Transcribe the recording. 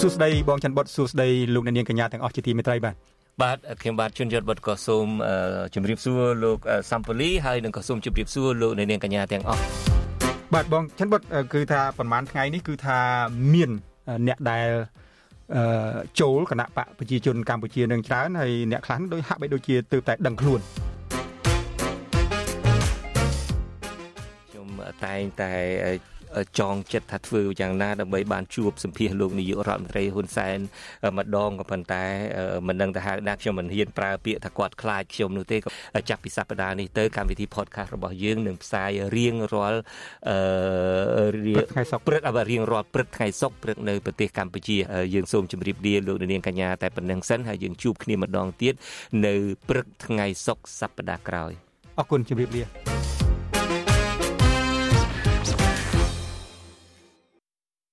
សួស្តីបងច័ន្ទបុតសួស្តីលោកអ្នកនាងកញ្ញាទាំងអស់ជាទីមេត្រីបាទបាទខ្ញុំបាទជួនយត់បុតក៏សូមជម្រាបសួរលោកសំពូលីហើយនឹងក៏សូមជម្រាបសួរលោកអ្នកនាងកញ្ញាទាំងអស់បាទបងច័ន្ទបុតគឺថាប្រហែលថ្ងៃនេះគឺថាមានអ្នកដែលអឺចូលគណៈបកប្រជាជនកម្ពុជានឹងច្រើនហើយអ្នកខ្លះដូចហាក់បីដូចជាទើបតែដឹងខ្លួនខ្ញុំតែងតែ ចងចិត្តថាធ្វើយ៉ាងណាដើម្បីបានជួបសម្ភាសលោកនាយករដ្ឋមន្ត្រីហ៊ុនសែនម្ដងក៏ប៉ុន្តែមិនដឹងទៅហៅណាខ្ញុំមិនហ៊ានប្រើពាក្យថាគាត់ខ្លាចខ្ញុំនោះទេចាប់ពីសប្តាហ៍នេះទៅកម្មវិធី podcast របស់យើងនឹងផ្សាយរៀងរាល់អឺថ្ងៃសុក្រព្រឹករៀងរាល់ព្រឹកថ្ងៃសុក្រព្រឹកនៅប្រទេសកម្ពុជាយើងសូមជម្រាបលាលោកនាងកញ្ញាតែប៉ុណ្្នឹងសិនហើយយើងជួបគ្នាម្ដងទៀតនៅព្រឹកថ្ងៃសុក្រសប្តាហ៍ក្រោយអរគុណជម្រាបលា